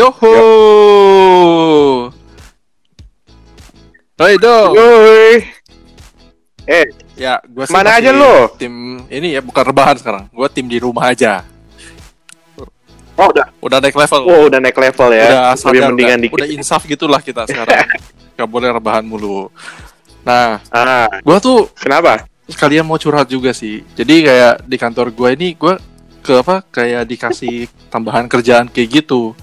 Yoho. Hoi dong. Yoi. Eh, Ya, gua sih Mana aja lu? Tim ini ya bukan rebahan sekarang. Gua tim di rumah aja. oh udah, Udah naik level. oh udah naik level ya. udah Lebih sadar, mendingan udah, dikit. udah insaf gitulah kita sekarang. Gak boleh rebahan mulu. Nah, Ah, gua tuh kenapa? sekalian mau curhat juga sih. Jadi kayak di kantor gua ini gua ke apa kayak dikasih tambahan kerjaan kayak gitu.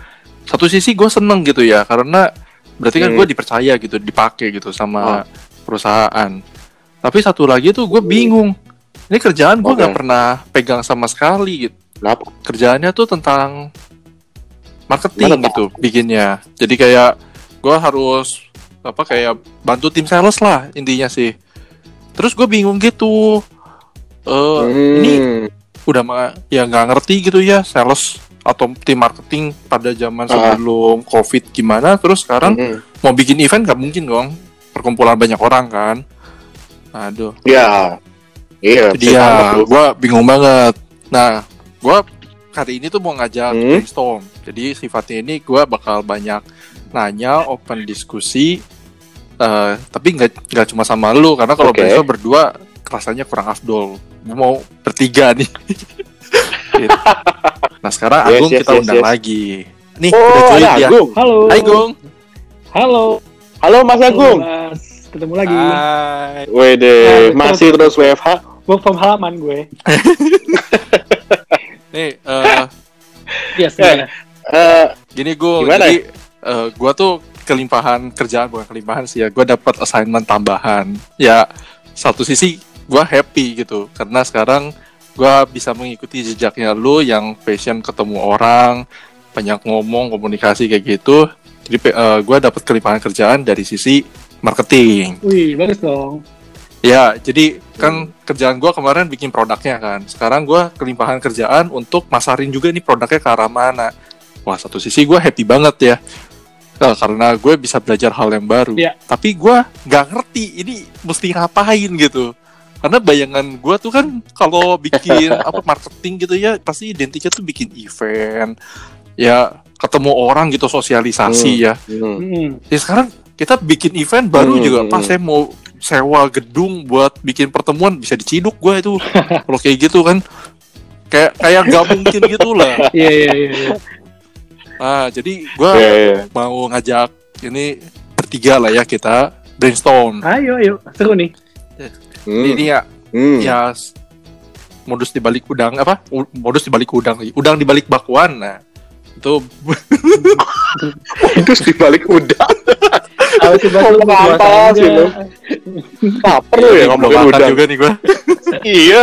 Satu sisi gue seneng gitu ya karena berarti kan gue dipercaya gitu, dipakai gitu sama Oh. perusahaan. Tapi satu lagi tuh gue bingung. Ini kerjaan gue nggak pernah pegang sama sekali gitu. Kenapa? Kerjaannya tuh tentang marketing gitu bikinnya. Jadi kayak gue harus apa kayak bantu tim sales lah intinya sih. Terus gue bingung gitu. Eh ini Hmm. udah mah ya nggak ngerti gitu ya sales atau tim marketing pada zaman Ah. sebelum covid gimana terus sekarang Hmm. mau bikin event nggak mungkin dong perkumpulan banyak orang kan aduh Ya. Iya, ya tangkap tuh. gue bingung banget nah gue kali ini tuh mau ngajak Hmm. brainstorm jadi sifatnya ini gue bakal banyak nanya open diskusi eh, tapi nggak nggak cuma sama lu karena kalau brainstorm berdua rasanya kurang afdol gue mau bertiga nih Gitu. nah sekarang Yes, Agung yes, kita yes, undang yes. lagi nih Oh, udah join dia Agung. Halo. Hai Gung Halo. Halo Mas Agung. Mas. Ketemu lagi. Hai Wede, Nah, masih terus WFH. Work from halaman gue. nih eh, Yes, gimana? Eh, Gini gue, Gimana? jadi eh, gua tuh kelimpahan kerjaan bukan kelimpahan sih ya. Gue dapat assignment tambahan. Ya satu sisi gua happy gitu karena sekarang gua bisa mengikuti jejaknya lu yang passion ketemu orang, banyak ngomong, komunikasi kayak gitu. Jadi eh, gua dapat kelimpahan kerjaan dari sisi marketing. Wih, bagus dong. Ya, jadi kan kerjaan gua kemarin bikin produknya kan. Sekarang gua kelimpahan kerjaan untuk masarin juga nih produknya ke arah mana. Wah, satu sisi gua happy banget ya. Eh, karena gue bisa belajar hal yang baru. Iya. Tapi gua nggak ngerti ini mesti ngapain gitu. Karena bayangan gua tuh kan kalau bikin apa marketing gitu ya pasti identiknya tuh bikin event. Ya ketemu orang gitu sosialisasi ya. hmm. Hmm. Ya sekarang kita bikin event baru Hmm, juga hmm, pas hmm. saya mau sewa gedung buat bikin pertemuan bisa diciduk gue itu kalau kayak gitu kan kayak kayak nggak mungkin gitu lah Iya, iya, iya. iya. nah jadi gue Iya, iya. mau ngajak ini bertiga lah ya kita brainstorm Ayo, ayo. Seru nih. Hmm. ini ya Hmm. ya modus di balik udang apa modus di balik udang lagi udang di balik bakwan nah itu Terus dibalik udah. Ayo coba lu apa sih lu? Lu ya ngomongin udang. juga nih gue Iya.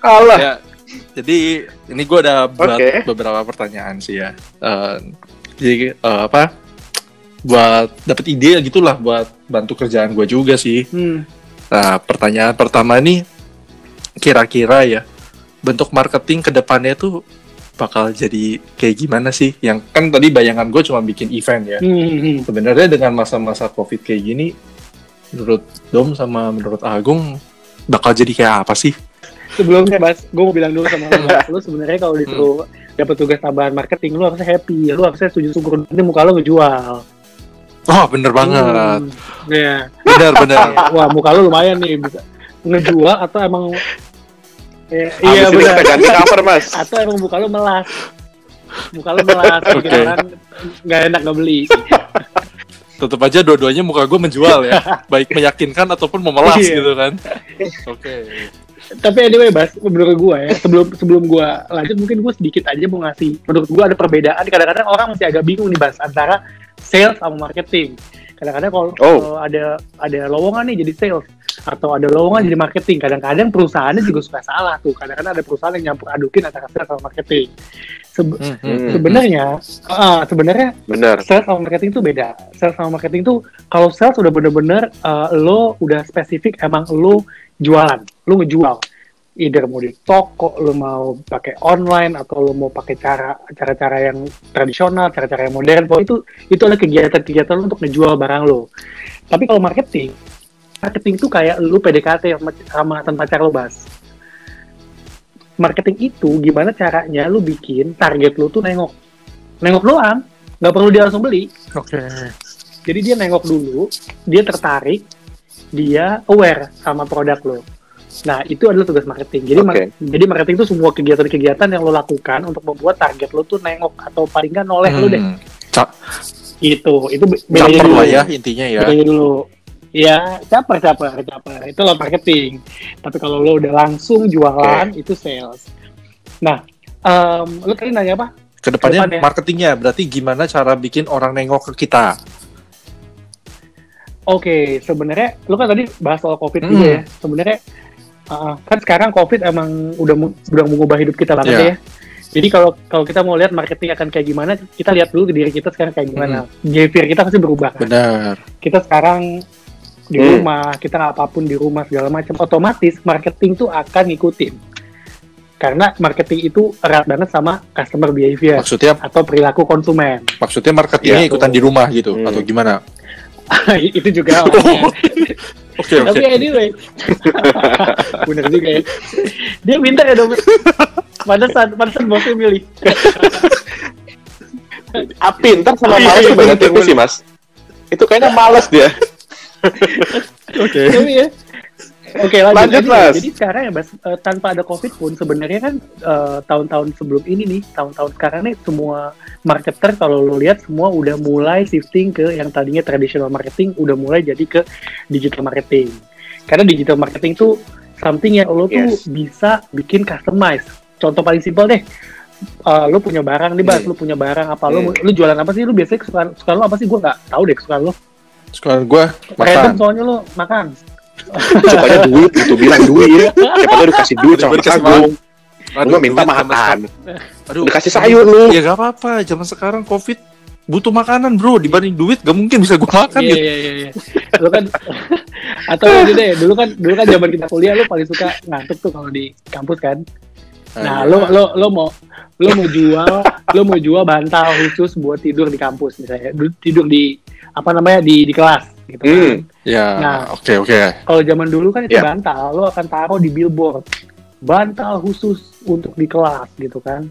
Alah. ya jadi ini gue ada buat Oke. beberapa pertanyaan sih ya Eh, jadi eh, apa buat dapat ide gitulah buat bantu kerjaan gue juga sih Hmm. Nah pertanyaan pertama ini kira-kira ya bentuk marketing ke depannya tuh bakal jadi kayak gimana sih yang kan tadi bayangan gue cuma bikin event ya Hmm, hmm, hmm. sebenarnya dengan masa-masa covid kayak gini menurut Dom sama menurut Agung bakal jadi kayak apa sih Sebelumnya, Bas, gue mau bilang dulu sama lu, Bas. Lu sebenarnya kalau disuruh dapat tugas tambahan marketing, lu harusnya happy. Lu harusnya setuju syukur. Nanti muka lu ngejual. Oh bener banget Hmm. Iya. bener bener Wah, muka lu lumayan nih bisa ngejual atau emang Eh, Iya, iya benar. ganti cover, Mas. Atau emang muka lu melas. Muka lu melas, orang nggak enak nggak beli. tetap aja dua-duanya muka gue menjual ya baik meyakinkan ataupun memelas Iya. gitu kan oke Tapi anyway, Bas, menurut gue ya, sebelum sebelum gue lanjut mungkin gue sedikit aja mau ngasih. Menurut gue ada perbedaan. Kadang-kadang orang masih agak bingung nih, Bas, antara sales sama marketing. Kadang-kadang kalau Oh. ada ada lowongan nih jadi sales atau ada lowongan jadi marketing. Kadang-kadang perusahaannya juga suka salah tuh. Kadang-kadang ada perusahaan yang nyampur adukin antara sales sama marketing. Sebe- Hmm, hmm. Hmm. sebenarnya, ah, sebenarnya Bener. sales sama marketing itu beda. Sales sama marketing tuh kalau sales udah bener-bener uh, lo udah spesifik emang lo jualan, lo ngejual. Either mau di toko, lo mau pakai online atau lo mau pakai cara cara-cara yang tradisional, cara-cara yang modern. Pokoknya itu itu adalah kegiatan-kegiatan lo untuk ngejual barang lo. Tapi kalau marketing, marketing tuh kayak lo PDKT sama, sama mantan pacar lo, Bas. Marketing itu gimana caranya lo bikin target lo tuh nengok nengok doang, nggak perlu dia langsung beli. Oke. Jadi dia nengok dulu, dia tertarik, dia aware sama produk lo. Nah, itu adalah tugas marketing. Jadi, mar- Oke. jadi marketing itu semua kegiatan-kegiatan yang lo lakukan untuk membuat target lo tuh nengok atau paling nggak noleh lo deh. Hmm. Ca- Itu, itu be- bedanya dulu. lah ya intinya ya. Bedanya dulu. Ya, caper, caper, caper. Itu lo marketing. Tapi kalau lo udah langsung jualan, itu sales. Nah, em, lo tadi nanya apa? Ke depannya Ke depannya. marketingnya berarti gimana cara bikin orang nengok ke kita? Oke, sebenarnya lo kan tadi bahas soal COVID Hmm. juga ya. Sebenarnya uh, kan sekarang COVID emang udah udah mengubah hidup kita banget Iya. ya. Jadi kalau kalau kita mau lihat marketing akan kayak gimana, kita lihat dulu ke diri kita sekarang kayak gimana. Behavior kita pasti berubah. Kan? Benar. Kita sekarang di Hmm. rumah, kita nggak apa pun di rumah segala macam, otomatis marketing tuh akan ngikutin. Karena marketing itu erat banget sama customer behavior Maksudnya atau perilaku konsumen. maksudnya marketingnya Iya. ikutan di rumah gitu Hmm. atau gimana? itu juga orangnya. Oke oke. Tapi anyway, bener juga ya. Dia minta ya dong. Pantesan, pantesan bosnya milih. Ah, pintar sama beda bener, tipis sih, Mas. Itu kayaknya males dia. Oke. Tapi ya. Oke lanjut. Lanjut, jadi, Mas. jadi sekarang ya Bas, eh, tanpa ada COVID pun sebenarnya kan eh, tahun-tahun sebelum ini nih, tahun-tahun sekarang nih semua marketer kalau lo lihat semua udah mulai shifting ke yang tadinya traditional marketing udah mulai jadi ke digital marketing. Karena digital marketing tuh something yang lo tuh Yes. bisa bikin customize. Contoh paling simpel deh. eh, lo punya barang nih, Bas, Hmm. lo punya barang apa? Lo Hmm. lo jualan apa sih? Lo biasanya kesukaan, kesukaan lo apa sih? Gue nggak tahu deh kesukaan lo. Sekarang gue Random makan. soalnya lo makan. Sukanya duit, itu bilang duit. Siapa tahu dikasih duit sama Mas Agung. Aduh, Lu minta makan. Aduh, Dikasih sayur lu. Ya gak apa-apa, zaman sekarang covid butuh makanan bro, dibanding duit gak mungkin bisa gue makan Iya gitu. iya iya. iya. Lu kan atau ini deh, dulu kan dulu kan zaman kita kuliah lu paling suka ngantuk tuh kalau di kampus kan. Nah, lu lu lu mau lu mau jual lu mau jual bantal khusus buat tidur di kampus misalnya. Du- Tidur di apa namanya di di kelas gitu kan. Hmm. Ya, Nah. oke oke. Kalau zaman dulu kan itu Iya. bantal, lu akan taruh di billboard. Bantal khusus untuk di kelas gitu kan.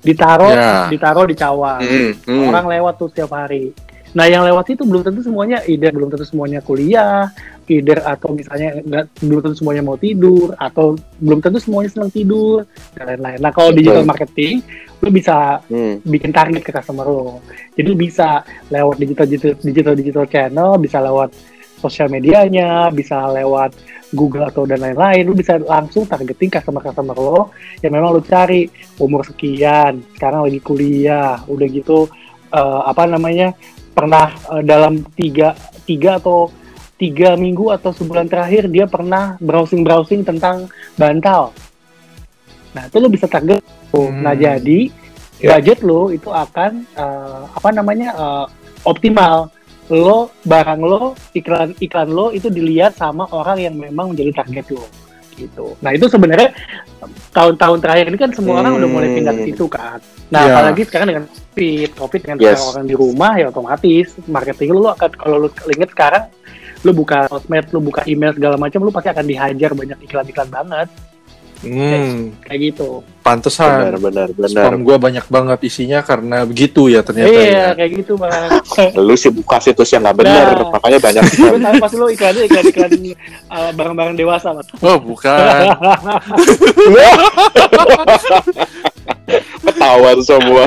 Ditaruh Ya. ditaruh di cawang. Hmm. Hmm. orang lewat tuh setiap hari. Nah yang lewat itu belum tentu semuanya, either belum tentu semuanya kuliah, either atau misalnya nggak belum tentu semuanya mau tidur, atau belum tentu semuanya senang tidur dan lain-lain. Nah kalau digital marketing, lu bisa Hmm. bikin target ke customer lo. Jadi bisa lewat digital digital digital digital channel, bisa lewat sosial medianya, bisa lewat Google atau dan lain-lain. Lu bisa langsung targeting customer-customer lo yang memang lu cari umur sekian, sekarang lagi kuliah, udah gitu eh, apa namanya pernah eh, dalam tiga tiga atau tiga minggu atau sebulan terakhir dia pernah browsing browsing tentang bantal. Nah itu lu bisa target. Hmm. Nah jadi Ya. budget lo itu akan eh, apa namanya eh, optimal. Lo barang lo iklan iklan lo itu dilihat sama orang yang memang menjadi target lo gitu. Nah itu sebenarnya tahun-tahun terakhir ini kan semua orang udah mulai pindah ke Hmm. situ kan. Nah Iya. apalagi sekarang dengan covid, covid dengan Yes. orang di rumah ya otomatis marketing lo, lo akan kalau lo inget sekarang lo buka sosmed, lo buka email segala macam, lo pasti akan dihajar banyak iklan-iklan banget Hmm, kayak gitu. pantesan. Benar, benar, benar. Spam gue banyak banget isinya karena begitu ya ternyata. Iya ya. kayak gitu bang. Lu sih buka situs yang nggak benar, Nah. makanya banyak Tapi tahu pasti lo iklannya iklan-iklan uh, barang-barang dewasa mas. Oh bukan. Ketahuan semua.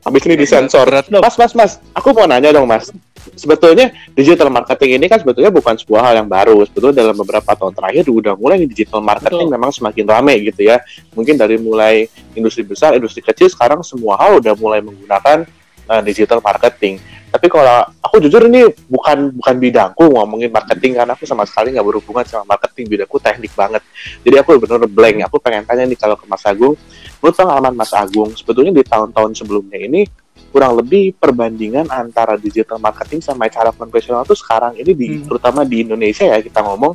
Habis ini disensor. Mas, mas, mas. Aku mau nanya dong, mas. Sebetulnya digital marketing ini kan sebetulnya bukan sebuah hal yang baru. Sebetulnya dalam beberapa tahun terakhir udah mulai digital marketing Betul. memang semakin rame gitu ya. Mungkin dari mulai industri besar, industri kecil, sekarang semua hal udah mulai menggunakan uh, digital marketing. Tapi kalau aku jujur ini bukan bukan bidangku ngomongin marketing karena aku sama sekali nggak berhubungan sama marketing bidangku teknik banget. Jadi aku benar-benar blank. Aku pengen tanya nih kalau ke Mas Agung, menurut pengalaman Mas Agung sebetulnya di tahun-tahun sebelumnya ini kurang lebih perbandingan antara digital marketing sama cara konvensional tuh sekarang ini di Hmm. terutama di Indonesia ya kita ngomong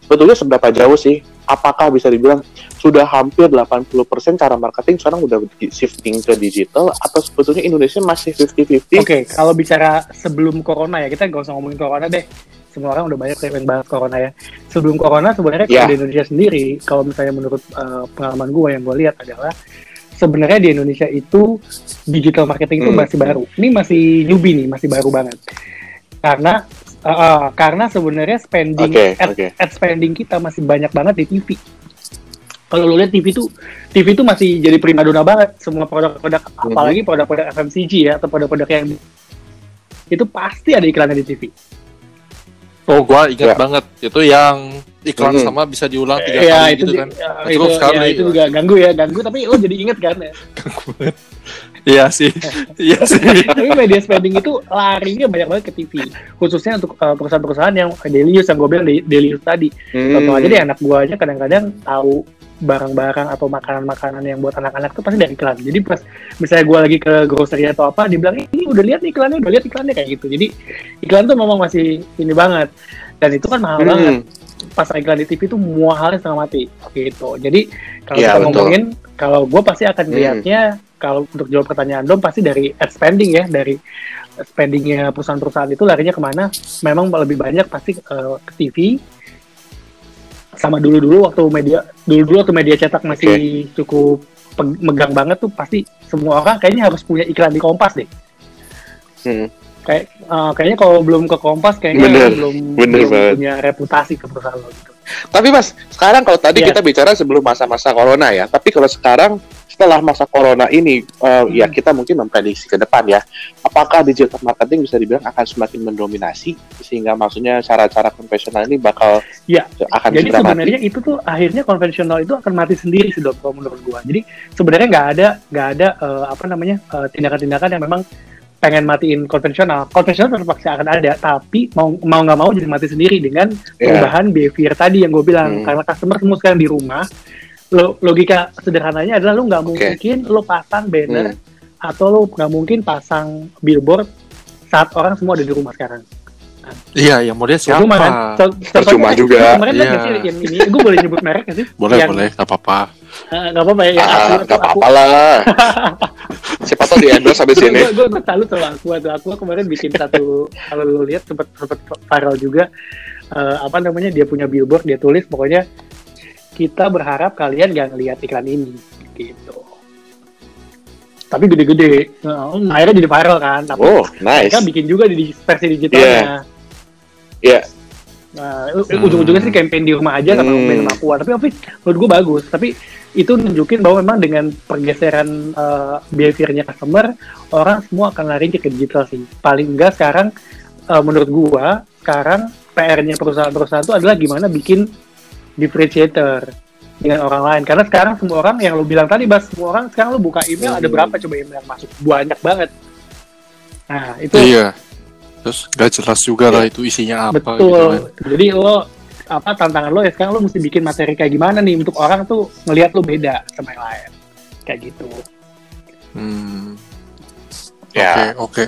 sebetulnya seberapa jauh sih? Apakah bisa dibilang sudah hampir 80% cara marketing sekarang udah shifting ke digital atau sebetulnya Indonesia masih 50-50? Oke, kalau bicara sebelum corona ya, kita nggak usah ngomongin corona deh. Semua orang udah banyak yang bahas corona ya. Sebelum corona sebenarnya kalau Ya. di Indonesia sendiri, kalau misalnya menurut uh, pengalaman gue yang gue lihat adalah sebenarnya di Indonesia itu digital marketing itu Hmm. masih baru. Ini masih newbie nih, masih baru banget. Karena uh, uh, karena sebenarnya spending Oke, ad, oke. ad spending kita masih banyak banget di TV. Kalau lu lihat TV tuh TV tuh masih jadi primadona banget semua produk-produk Mhm. apalagi produk-produk FMCG ya atau produk-produk yang itu pasti ada iklannya di TV. Oh, gua ingat Ya. banget. Itu yang iklan Mhm. sama bisa diulang tiga Iya kali itu gitu di- kan. ya, itu, cukup sekali. ya, itu juga ganggu ya ganggu tapi lo jadi inget kan ya. Iya sih. Iya sih. tapi media spending itu larinya banyak banget ke TV khususnya untuk uh, perusahaan-perusahaan yang daily use yang gue bilang da- daily use tadi contoh Hmm. aja deh anak gue aja kadang-kadang tahu barang-barang atau makanan-makanan yang buat anak-anak tuh pasti dari iklan jadi pas misalnya gue lagi ke grocery atau apa dibilang ini udah lihat nih iklannya udah lihat iklannya kayak gitu jadi iklan tuh memang masih ini banget dan itu kan mahal Hmm. banget pas iklan di TV itu semua halnya setengah mati gitu jadi kalau Iya, kita betul. ngomongin kalau gue pasti akan Hmm. lihatnya kalau untuk jawab pertanyaan dom pasti dari ad spending ya dari spendingnya perusahaan-perusahaan itu larinya ke mana memang lebih banyak pasti eh, ke TV sama dulu-dulu waktu media dulu-dulu waktu media cetak masih cukup peg- megang banget tuh pasti semua orang kayaknya harus punya iklan di Kompas deh Hmm. Kayak eh, kayaknya kalau belum ke Kompas kayaknya Bener, belum, bener belum banget. punya reputasi ke perusahaan lo gitu. Tapi Mas, sekarang kalau tadi Iya. kita bicara sebelum masa-masa corona ya, tapi kalau sekarang setelah masa corona ini, ya Hmm. kita mungkin memprediksi ke depan ya, apakah digital marketing bisa dibilang akan semakin mendominasi sehingga maksudnya cara-cara konvensional ini bakal Iya. akan Jadi segera mati? sebenarnya itu tuh akhirnya konvensional itu akan mati sendiri sih dok, kalau menurut gua. Jadi sebenarnya nggak ada nggak ada eh, apa namanya tindakan-tindakan yang memang pengen matiin konvensional. Konvensional tetap pasti akan ada, tapi mau mau nggak mau jadi mati sendiri dengan Ya. perubahan behavior tadi yang gue bilang. Hmm. Karena customer semua sekarang di rumah, lo, logika sederhananya adalah lo nggak mungkin lo pasang banner Hmm. atau lo nggak mungkin pasang billboard saat orang semua ada di rumah sekarang. Iya, yang model siapa? Kan? Co- Percuma contohnya- juga. Kemarin Iya. nggak sih yang ini, gue boleh nyebut merek nggak sih? Boleh, Yang- boleh, gak apa-apa. Eh, nggak apa-apa ya. yang Ah, nggak apa-apa lah. Siapa tahu di endorse habis ini. gue gue salut sama aku tuh aku kemarin bikin satu kalau lu lihat sempat sempat viral juga eh, apa namanya dia punya billboard dia tulis pokoknya kita berharap kalian gak ngelihat iklan ini gitu tapi gede-gede Nah, akhirnya jadi viral kan tapi Oh, nice. mereka bikin juga di versi digitalnya Iya. Nah, u- ujung-ujungnya sih campaign di rumah aja sama Hmm. band sama Aqua. Tapi tapi menurut gue bagus. Tapi itu nunjukin bahwa memang dengan pergeseran uh, behaviornya customer, orang semua akan lari ke digital sih. Paling enggak sekarang uh, menurut gua sekarang PR-nya perusahaan-perusahaan itu adalah gimana bikin differentiator dengan orang lain. Karena sekarang semua orang yang lo bilang tadi, Bas, semua orang sekarang lo buka email ada Hmm. berapa coba email yang masuk? Banyak banget. Nah, itu Iya. Terus gak jelas juga lah itu isinya apa gitu Betul. kan. Jadi lo apa tantangan lo ya sekarang lo mesti bikin materi kayak gimana nih untuk orang tuh ngelihat lo beda sama yang lain. Kayak gitu. Hmm. Oke, Ya. oke.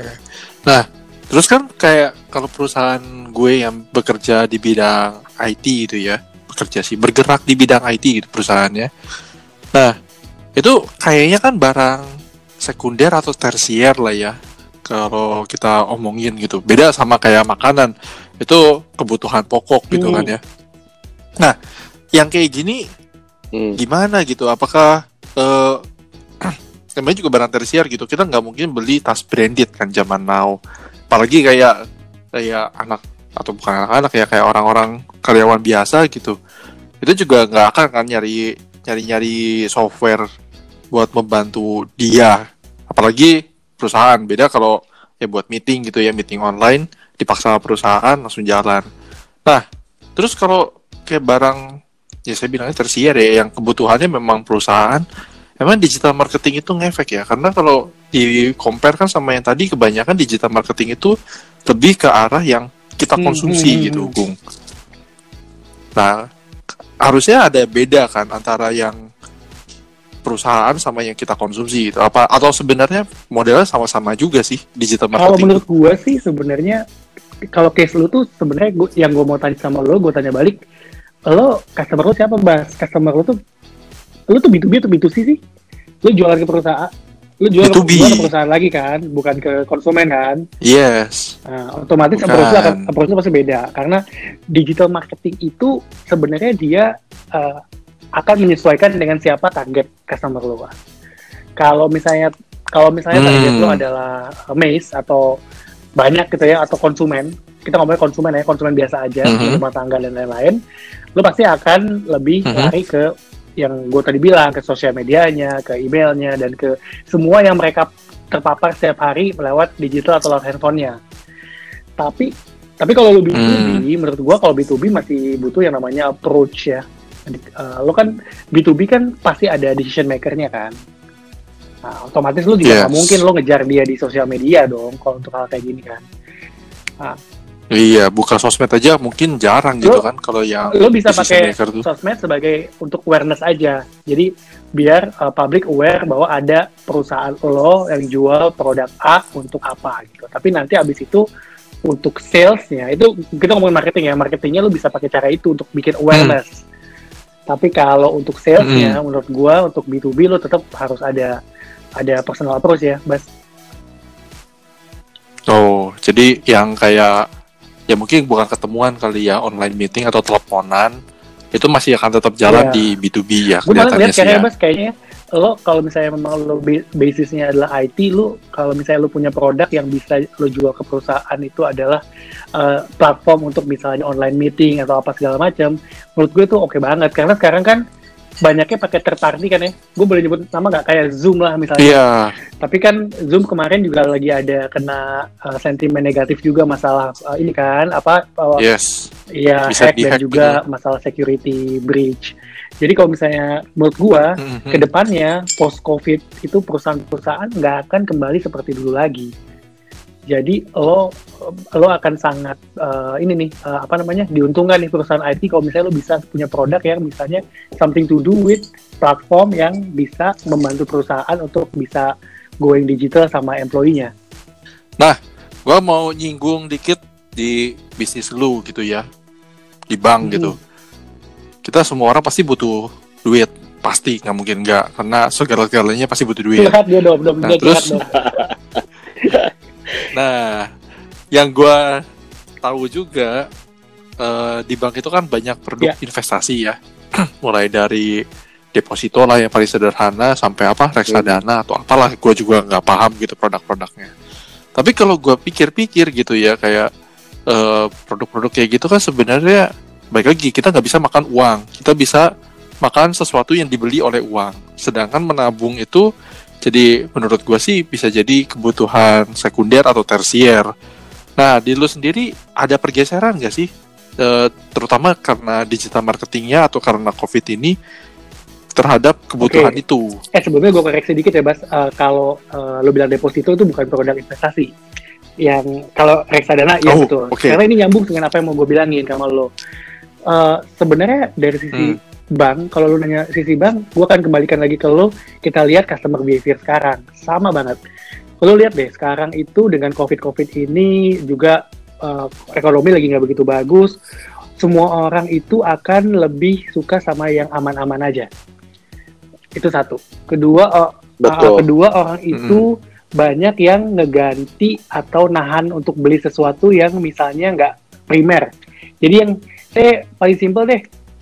Nah, terus kan kayak kalau perusahaan gue yang bekerja di bidang IT itu ya, bekerja sih, bergerak di bidang IT gitu perusahaannya. Nah, itu kayaknya kan barang sekunder atau tersier lah ya, kalau kita omongin gitu. Beda sama kayak makanan, itu kebutuhan pokok gitu Hmm. kan ya. Nah, yang kayak gini Hmm. gimana gitu apakah eh namanya juga barang tersier gitu kita nggak mungkin beli tas branded kan zaman now apalagi kayak kayak anak atau bukan anak-anak ya kayak orang-orang karyawan biasa gitu itu juga nggak akan kan nyari nyari nyari software buat membantu dia apalagi perusahaan. Beda kalau ya buat meeting gitu ya meeting online dipaksa sama perusahaan langsung jalan. Nah terus kalau kayak barang ya saya bilangnya tersier ya yang kebutuhannya memang perusahaan emang digital marketing itu ngefek ya? Karena kalau di compare kan sama yang tadi kebanyakan digital marketing itu lebih ke arah yang kita Hmm, konsumsi hmm, gitu hmm. Gung. Nah harusnya ada beda kan antara yang perusahaan sama yang kita konsumsi gitu apa atau sebenarnya modelnya sama-sama juga sih digital Kalau marketing menurut gua sih sebenarnya kalau case lu tuh sebenarnya gua, yang gua mau tanya sama lo, gua tanya balik, lo customer lo siapa, Bas? Customer lo tuh lo tuh B2B atau B2C sih? Lo jualan ke perusahaan, lo jual, B2B. jual ke perusahaan lagi kan, bukan ke konsumen kan? yes Nah, otomatis Bukan. approach-nya akan approach-nya pasti beda karena digital marketing itu sebenarnya dia eh, akan menyesuaikan dengan siapa target customer. Wak. kalau misalnya kalau misalnya Hmm. target lo adalah uh, maze atau banyak gitu ya atau konsumen kita ngomongin konsumen ya konsumen biasa aja Mhm. rumah tangga dan lain-lain lo pasti akan lebih Mhm. lari ke yang gue tadi bilang ke sosial medianya ke emailnya dan ke semua yang mereka terpapar setiap hari lewat digital atau lewat handphonenya tapi tapi kalau lo B2B menurut gue kalau B2B masih butuh yang namanya approach ya Eh, lo kan B2B kan pasti ada decision makernya kan Nah, otomatis lo juga Yes. mungkin lo ngejar dia di sosial media dong kalau untuk hal kayak gini kan Iya, buka sosmed aja mungkin jarang gitu Lo- kan kalau yang lo bisa pakai sosmed sebagai untuk awareness aja. Jadi biar uh, public aware bahwa ada perusahaan lo yang jual produk A untuk apa gitu. Tapi nanti abis itu untuk salesnya itu kita ngomongin marketing ya. Marketingnya lo bisa pakai cara itu untuk bikin awareness. Tapi kalau untuk salesnya, menurut gua untuk B2B lo tetap harus ada ada personal approach ya, Bas. Oh, jadi yang kayak ya mungkin bukan ketemuan kali ya online meeting atau teleponan itu masih akan tetap jalan Iya. di B2B ya gue malah lihat kayaknya ya. bas kayaknya lo kalau misalnya memang lo ba- basisnya adalah IT lo kalau misalnya lo punya produk yang bisa lo jual ke perusahaan itu adalah eh, platform untuk misalnya online meeting atau apa segala macam menurut gue tuh oke banget. Karena sekarang kan banyaknya pakai third party kan ya. Gue boleh nyebut nama nggak? Kayak Zoom lah misalnya. Iya, tapi kan Zoom kemarin juga lagi ada kena eh, sentimen negatif juga masalah eh, ini kan apa eh, yes. ya Bisa hack dan juga masalah security breach jadi kalau misalnya menurut gua Mhm. ke depannya post covid itu perusahaan-perusahaan nggak akan kembali seperti dulu lagi jadi lo lo akan sangat eh, ini nih eh, apa namanya diuntungkan nih perusahaan IT kalau misalnya lo bisa punya produk yang misalnya something to do with platform yang bisa membantu perusahaan untuk bisa going digital sama employee-nya. Gua mau nyinggung dikit di bisnis lu gitu ya. Di bank Hmm. gitu. Kita semua orang pasti butuh duit. Pasti nggak mungkin nggak karena segala-galanya pasti butuh duit. Curhat dia dong, dong, Nah, dia terus- dong. Nah, yang gua tahu juga eh, di bank itu kan banyak produk Ya. investasi ya, mulai dari deposito lah yang paling sederhana sampai apa reksadana atau apalah, gua juga nggak paham gitu produk-produknya. Tapi kalau gua pikir-pikir gitu ya kayak eh, produk-produk kayak gitu kan sebenarnya baik lagi kita nggak bisa makan uang, kita bisa makan sesuatu yang dibeli oleh uang. Sedangkan menabung itu jadi menurut gua sih bisa jadi kebutuhan sekunder atau tersier. Nah, di lu sendiri ada pergeseran nggak sih? Eh, terutama karena digital marketingnya atau karena COVID ini terhadap kebutuhan Oke. itu. Eh sebelumnya gue koreksi dikit ya Bas, Eh, kalau eh, lo bilang deposito itu bukan produk investasi. Yang kalau reksadana ya Oh, betul. oke. Karena ini nyambung dengan apa yang mau gue bilangin sama lo. Eh, Sebenarnya dari sisi Hmm. bank, kalau lo nanya sisi bank, gue akan kembalikan lagi ke lo. Kita lihat customer behavior sekarang, sama banget. Lo lihat deh sekarang itu dengan covid covid ini juga eh, ekonomi lagi nggak begitu bagus. Semua orang itu akan lebih suka sama yang aman-aman aja. Itu satu. Kedua, oh, Betul. Uh, kedua orang itu banyak yang ngeganti atau nahan untuk beli sesuatu yang misalnya nggak primer. Jadi yang saya paling simpel deh,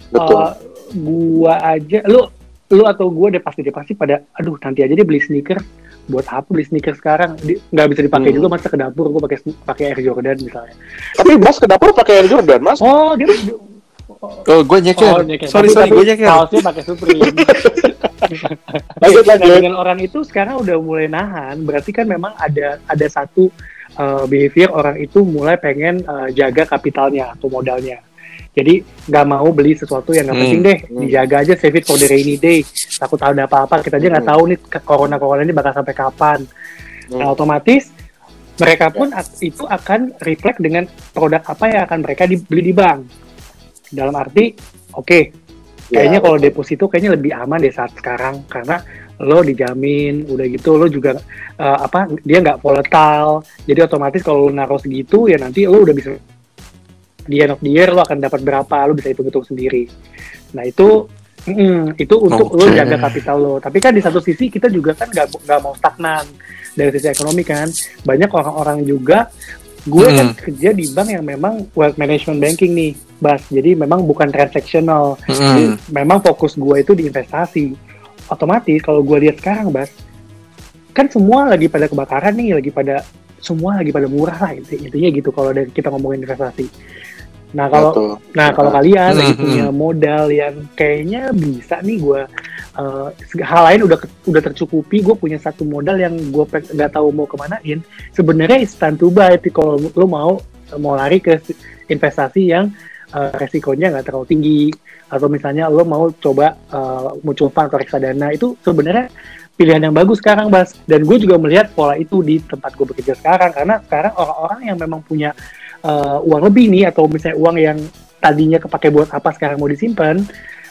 Betul. uh, gua aja, lu lu atau gua deh pasti deh pasti pada, aduh nanti aja deh beli sneaker. Buat apa beli sneaker sekarang? Di- Nggak bisa dipakai Hmm. juga masa ke dapur gua pakai pakai Air Jordan misalnya. Tapi Mas ke dapur pakai Air Jordan, Mas. Oh dia, Oh, gue nyeker. oh, nyeker. Sorry, Tapi- sorry, tapi gue nyeker. Kaosnya pakai Supreme. Lanjut, Nah, lanjut. dengan orang itu sekarang udah mulai nahan, berarti kan memang ada ada satu uh, behavior orang itu mulai pengen uh, jaga kapitalnya atau modalnya. Jadi nggak mau beli sesuatu yang nggak Hmm. penting deh, Hmm. dijaga aja save it for the rainy day. Takut ada apa-apa, kita aja nggak Hmm. tahu nih corona corona ini bakal sampai kapan. Hmm. Nah, otomatis mereka pun ak- itu akan reflect dengan produk apa yang akan mereka dibeli di bank. Dalam arti, oke, kayaknya Ya, kalau deposito kayaknya lebih aman deh saat sekarang karena lo dijamin udah gitu lo juga eh, apa dia nggak volatile jadi otomatis kalau lo naruh segitu ya nanti lo udah bisa di end of the year lo akan dapat berapa lo bisa hitung hitung sendiri nah itu mm, itu untuk lo Oke. jaga kapital lo tapi kan di satu sisi kita juga kan nggak nggak mau stagnan dari sisi ekonomi kan banyak orang-orang juga gue kan Hmm. kerja di bank yang memang wealth management banking nih bas jadi memang bukan transactional Mm-mm. memang fokus gue itu di investasi. Otomatis kalau gue lihat sekarang, Bas, kan semua lagi pada kebakaran nih, lagi pada semua lagi pada murah lah inti- intinya gitu kalau dari kita ngomongin investasi. Nah kalau Betul. Nah, kalau kalian lagi Hmm, punya modal yang kayaknya bisa nih gue hal lain udah udah tercukupi, gue punya satu modal yang gue nggak tahu mau kemanain. Sebenarnya it's time to buy. Tapi kalau lo mau mau lari ke investasi yang eh, resikonya nggak terlalu tinggi, atau misalnya lo mau coba eh, mutual fund atau reksadana itu sebenarnya pilihan yang bagus sekarang, Bas. Dan gue juga melihat pola itu di tempat gue bekerja sekarang, karena sekarang orang-orang yang memang punya eh, uang lebih nih, atau misalnya uang yang tadinya kepake buat apa sekarang mau disimpan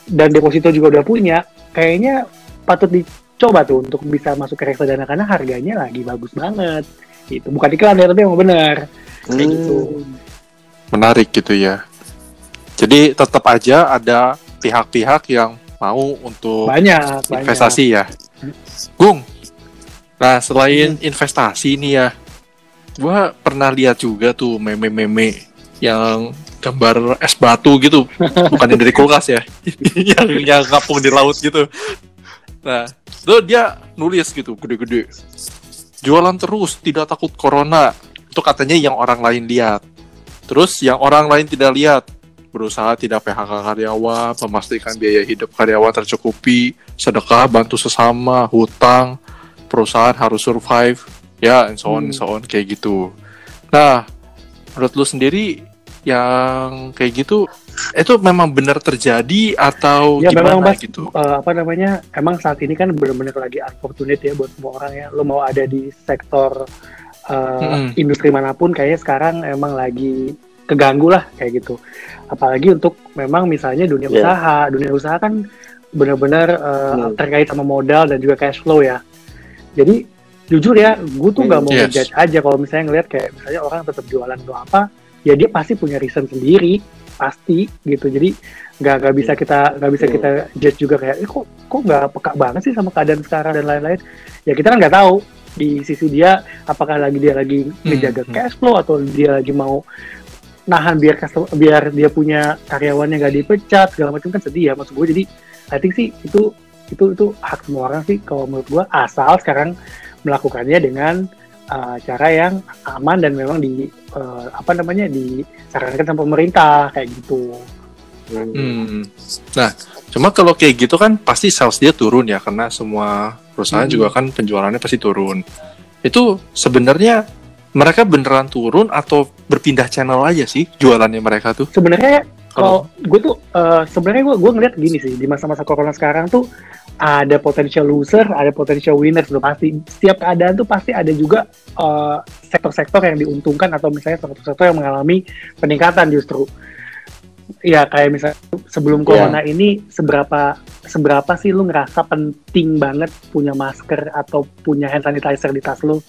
dan deposito juga udah punya kayaknya patut dicoba tuh untuk bisa masuk ke reksadana karena harganya lagi bagus banget itu bukan iklan ya tapi emang benar kayak Hmm. gitu menarik gitu ya. Jadi tetap aja ada pihak-pihak yang mau untuk banyak banyak investasi ya. Gung. Nah, selain investasi nih ya, gua pernah lihat juga tuh meme-meme yang gambar es batu gitu, bukan yang dari kulkas ya, yang yang ngapung di laut gitu. Nah, tuh dia nulis gitu, gede-gede. Jualan terus, tidak takut corona. Itu katanya yang orang lain lihat. Terus yang orang lain tidak lihat, berusaha tidak PHK karyawan, memastikan biaya hidup karyawan tercukupi, sedekah, bantu sesama, hutang, perusahaan harus survive, ya, and so on, and so on, kayak gitu. Nah, menurut lu sendiri yang kayak gitu, itu memang benar terjadi atau Ya, gimana memang, Bas. gitu? Eh, apa namanya emang saat ini kan benar-benar lagi unfortunate ya buat semua orang ya lo mau ada di sektor eh, Mm-mm. industri mana pun kayaknya sekarang emang lagi keganggu lah kayak gitu apalagi untuk memang misalnya dunia Iya. usaha dunia usaha kan benar-benar eh, Hmm. terkait sama modal dan juga cash flow ya jadi jujur ya gue tuh nggak Hmm, mau yes. ngejudge aja kalau misalnya ngelihat kayak misalnya orang tetap jualan atau apa ya dia pasti punya reason sendiri pasti gitu jadi nggak nggak bisa kita nggak bisa Hmm. kita judge juga kayak eh, kok kok nggak peka banget sih sama keadaan sekarang dan lain-lain ya kita kan nggak tahu di sisi dia apakah lagi dia lagi menjaga hmm. cash flow atau dia lagi mau nahan biar customer, biar dia punya karyawannya nggak dipecat segala macam kan sedih ya maksud gue jadi I think sih itu itu itu hak semua orang sih kalau menurut gue asal sekarang melakukannya dengan uh, cara yang aman dan memang di uh, apa namanya disarankan sama pemerintah kayak gitu. Hmm. Nah, cuma kalau kayak gitu kan pasti sales dia turun ya karena semua perusahaan Hmm. juga kan penjualannya pasti turun. Itu sebenarnya mereka beneran turun atau berpindah channel aja sih jualannya mereka tuh? Sebenarnya Kalau gue tuh uh, sebenarnya gue gue ngeliat gini sih di masa-masa corona sekarang tuh ada potential loser, ada potential winners udah pasti. Setiap keadaan tuh pasti ada juga uh, sektor-sektor yang diuntungkan atau misalnya sektor-sektor yang mengalami peningkatan justru. Ya kayak misalnya sebelum Iya. corona ini seberapa seberapa sih lu ngerasa penting banget punya masker atau punya hand sanitizer di tas lu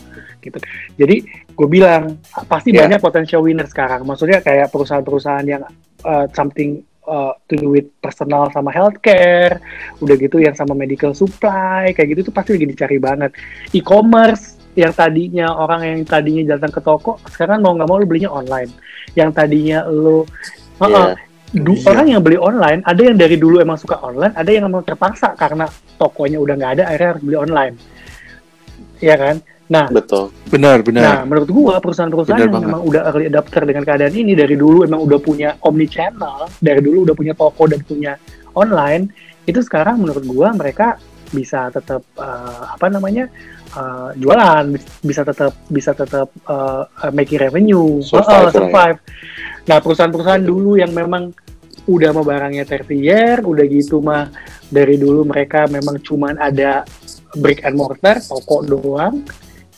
gitu. Jadi gue bilang pasti Iya. banyak potential winner sekarang. Maksudnya kayak perusahaan-perusahaan yang uh, something uh, to do with personal sama healthcare, udah gitu yang sama medical supply kayak gitu tuh pasti lagi dicari banget. E-commerce yang tadinya orang yang tadinya datang ke toko sekarang mau nggak mau lu belinya online. Yang tadinya lu Iya. Du- Iya. orang yang beli online ada yang dari dulu emang suka online ada yang emang terpaksa karena tokonya udah nggak ada akhirnya harus beli online Iya kan nah Betul. benar nah benar. menurut gua perusahaan-perusahaan yang banget. memang udah early adapter dengan keadaan ini dari dulu emang udah punya omni channel dari dulu udah punya toko dan punya online itu sekarang menurut gua mereka bisa tetap eh, apa namanya eh, jualan bis- bisa tetap bisa tetap eh, eh, making revenue Survive lah ya. survive. Nah perusahaan-perusahaan dulu yang memang udah mah barangnya tersier, udah gitu mah dari dulu mereka memang cuman ada brick and mortar, toko doang.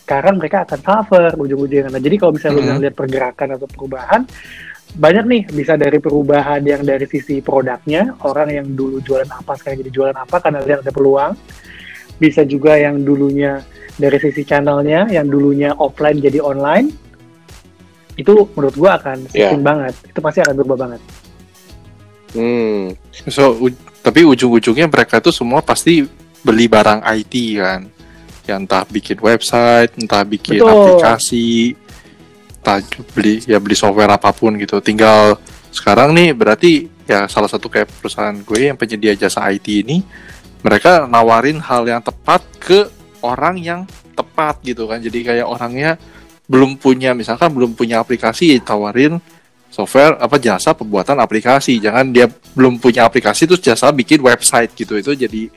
Sekarang mereka akan suffer ujung-ujungnya. Nah, jadi kalau misalnya Mhm. lu lihat pergerakan atau perubahan, banyak nih bisa dari perubahan yang dari sisi produknya, orang yang dulu jualan apa sekarang jadi jualan apa karena lihat ada peluang. Bisa juga yang dulunya dari sisi channelnya, yang dulunya offline jadi online. Itu menurut gua akan Iya. shifting banget. Itu pasti akan berubah banget. Hmm. So, u- tapi ujung-ujungnya mereka tuh semua pasti beli barang IT kan. Ya entah bikin website, entah bikin Betul. aplikasi, entah beli ya beli software apa pun gitu. Tinggal sekarang nih berarti ya salah satu kayak perusahaan gue yang penyedia jasa IT ini mereka nawarin hal yang tepat ke orang yang tepat gitu kan jadi kayak orangnya belum punya misalkan belum punya aplikasi tawarin software apa jasa pembuatan aplikasi jangan dia belum punya aplikasi terus jasa bikin website gitu itu jadi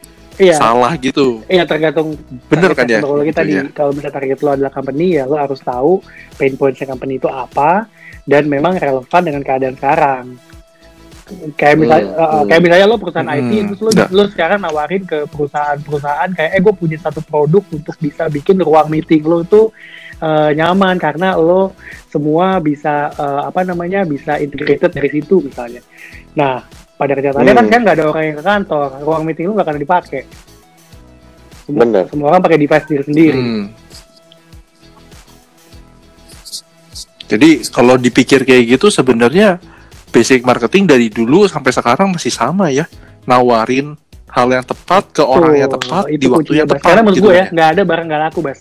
Iya. salah gitu Iya tergantung bener kan ya Kalau kita di ya. kalau misalnya target lo adalah company ya lo harus tahu pain points company itu apa dan memang relevan dengan keadaan sekarang. Kayak misalnya Hmm, hmm. kayak misalnya lo perusahaan Hmm, IT terus lo enggak. lo sekarang nawarin ke perusahaan-perusahaan kayak eh gue punya satu produk untuk bisa bikin ruang meeting lo tuh eh, nyaman karena lo semua bisa eh, apa namanya bisa integrated dari situ misalnya. Nah pada kenyataannya kan Hmm. kan nggak ada orang yang ke kantor, ruang meeting lo nggak akan dipakai. Semua, Bener. semua orang pakai device diri sendiri. Hmm. Jadi kalau dipikir kayak gitu sebenarnya basic marketing dari dulu sampai sekarang masih sama ya, nawarin hal yang tepat ke orang yang tepat itu di waktu kuncinya, yang Bas. tepat. Karena menurut gitu gue ya, kan nggak ada barang nggak laku, Bas.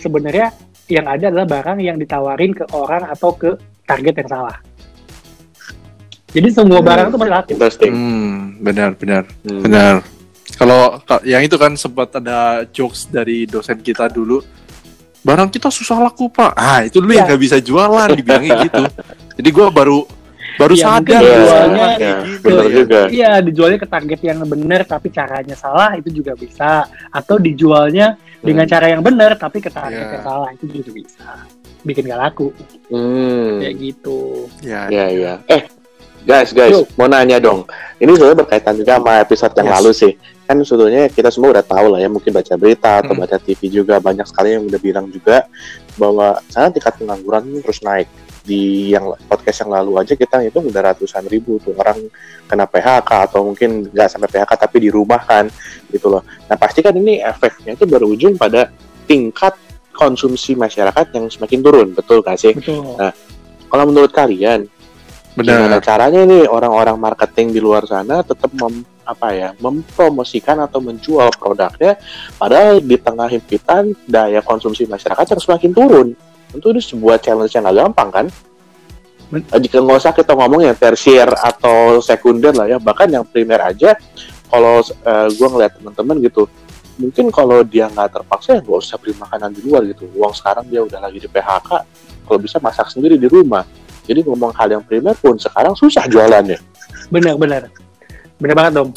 Sebenarnya yang ada adalah barang yang ditawarin ke orang atau ke target yang salah. Jadi semua Hmm. barang itu pasti laku. Interesting. Hmm, benar benar Hmm. benar. Kalau ka- yang itu kan sempat ada jokes dari dosen kita dulu. Barang kita susah laku pak. Ah itu lu yang Ya. nggak bisa jualan dibilangnya gitu. Jadi gua baru baru Ya, sadar Iya, iya, gitu bener ya. juga. Iya, dijualnya ke target yang benar tapi caranya salah itu juga bisa. Atau dijualnya dengan Hmm. cara yang benar tapi ke target Iya. yang salah itu juga bisa. Bikin nggak laku Hmm. kayak gitu. Ya, Ya, ya. Eh, guys, guys, Yuk. mau nanya dong. Ini sebenarnya berkaitan juga sama episode yang Yes. lalu sih. Kan sebetulnya kita semua udah tahu lah ya, mungkin baca berita atau Mm. baca TV juga banyak sekali yang udah bilang juga bahwa sana tingkat pengangguran ini terus naik. Di yang podcast yang lalu aja kita hitung udah ratusan ribu tuh orang kena PHK atau mungkin nggak sampai PHK tapi dirumahkan gitu loh. Nah pasti kan ini efeknya itu berujung pada tingkat konsumsi masyarakat yang semakin turun, betul nggak sih? Betul. Kalau menurut kalian, Gimana benar. caranya nih orang-orang marketing di luar sana tetap mem, apa ya mempromosikan atau menjual produknya padahal di tengah himpitan daya konsumsi masyarakat yang semakin turun. Tentu itu sebuah challenge yang gak gampang kan? Ben- Eh, jika nggak usah kita ngomong yang tersier atau sekunder lah ya bahkan yang primer aja kalau gue ngeliat teman-teman gitu mungkin kalau dia nggak terpaksa ya nggak usah beli makanan di luar gitu. Uang sekarang dia udah lagi di PHK kalau bisa masak sendiri di rumah jadi ngomong hal yang primer pun sekarang susah jualannya Benar, benar. Benar banget, Dom.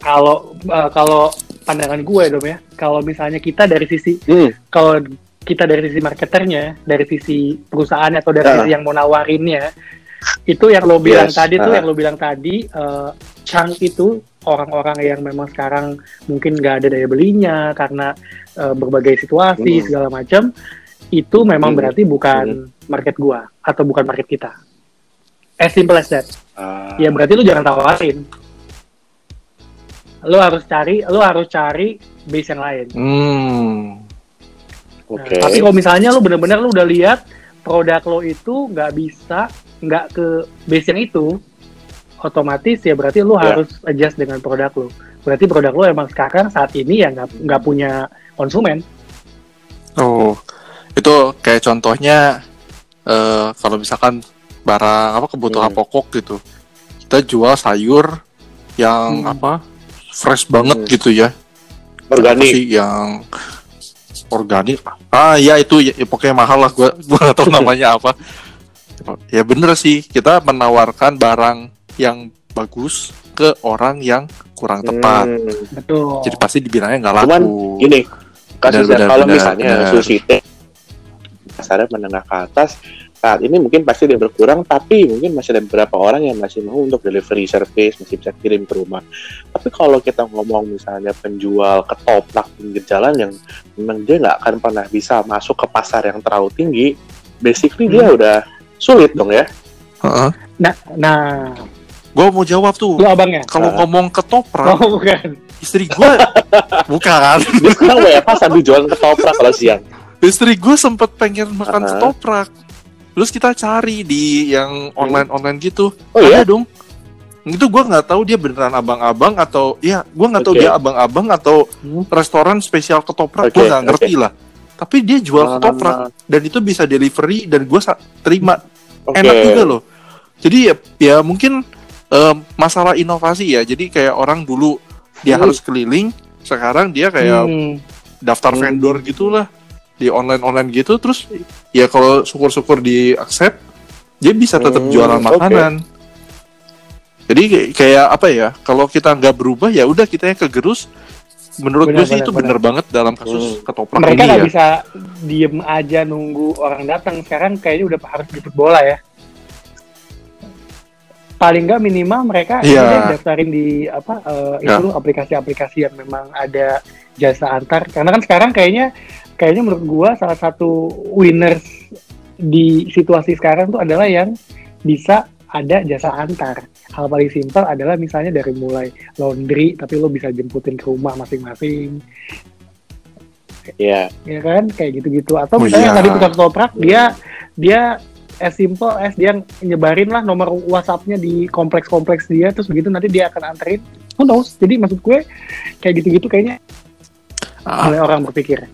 Kalau eh, kalau pandangan gue, Dom ya, kalau misalnya kita dari sisi hmm. kalau kita dari sisi marketernya, dari sisi perusahaan atau dari Ya. sisi yang mau nawarinnya, itu yang lo bilang Yes, tadi tuh, ah. yang lo bilang tadi, eh, chunk itu orang-orang yang memang sekarang mungkin nggak ada daya belinya karena eh, berbagai situasi Hmm. segala macam, itu memang Hmm. berarti bukan market gua atau bukan market kita. As simple as that. Ah, Ya berarti lu jangan tawarin. Lu harus cari, lu harus cari base yang lain. Hmm. oke Nah, tapi kalau misalnya lu bener-bener lu udah lihat produk lo itu nggak bisa nggak ke base yang itu, otomatis ya berarti lu Ya. harus adjust dengan produk lo. Berarti produk lo emang sekarang saat ini ya nggak nggak punya konsumen. Oh, itu kayak contohnya eh kalau misalkan barang apa kebutuhan Hmm. pokok gitu, kita jual sayur yang Hmm. apa fresh banget Hmm. gitu ya, organik sih yang organik. Ah ya itu ya, ya, pokoknya mahal lah, gua gua nggak tahu namanya apa. Ya bener sih, kita menawarkan barang yang bagus ke orang yang kurang tepat. Hmm. Betul. Jadi pasti dibilangnya nggak Cuman, laku. gini kasusnya Benar, kalau benar, misalnya benar. sushi teh pasarnya menengah ke atas saat ini mungkin pasti dia berkurang tapi mungkin masih ada beberapa orang yang masih mau untuk delivery service masih bisa kirim ke rumah tapi kalau kita ngomong misalnya penjual ketoprak pinggir jalan yang memang dia nggak akan pernah bisa masuk ke pasar yang terlalu tinggi basically dia Hmm. udah sulit dong ya Heeh. Nah, nah, Gua mau jawab tuh. lu abangnya. Kalau Ah. ngomong ketoprak, Oh bukan. istri gue bukan dia sekarang WFH sambil jualan ketoprak kalau siang istri gue sempet pengen makan Ah. ketoprak terus kita cari di yang online online gitu oh ada ya dong itu gue nggak tahu dia beneran abang-abang atau ya gue nggak tahu Oke. dia abang-abang atau Hmm. restoran spesial ketoprak Oke, gue nggak ngerti lah tapi dia jual Ah, ketoprak dan itu bisa delivery dan gue terima oke. enak juga loh jadi ya, ya mungkin em, masalah inovasi ya jadi kayak orang dulu dia Hmm. harus keliling sekarang dia kayak Hmm. daftar Hmm. vendor gitulah di online online gitu terus ya kalau syukur-syukur di accept dia bisa tetap Hmm, jualan makanan jadi kayak- apa ya kalau kita nggak berubah ya udah kita yang kegerus menurut gue sih itu benar. bener banget dalam kasus Hmm. ketoprak mereka ini nggak ya bisa diem aja nunggu orang datang sekarang kayaknya udah harus jemput bola ya paling nggak minimal mereka Iya. udah daftarin di apa Ya. itu aplikasi-aplikasi yang memang ada jasa antar karena kan sekarang kayaknya kayaknya menurut gua salah satu winners di situasi sekarang tuh adalah yang bisa ada jasa antar. Hal paling simpel adalah misalnya dari mulai laundry tapi lo bisa jemputin ke rumah masing-masing. Iya. ya kan? Kayak gitu-gitu. Atau Oh, misalnya yang iya. tadi tukang ketoprak dia dia as simple as dia nyebarin lah nomor WhatsApp-nya di kompleks-kompleks dia terus begitu nanti dia akan anterin. Who knows? Jadi maksud gue kayak gitu-gitu kayaknya Ah, mulai orang berpikir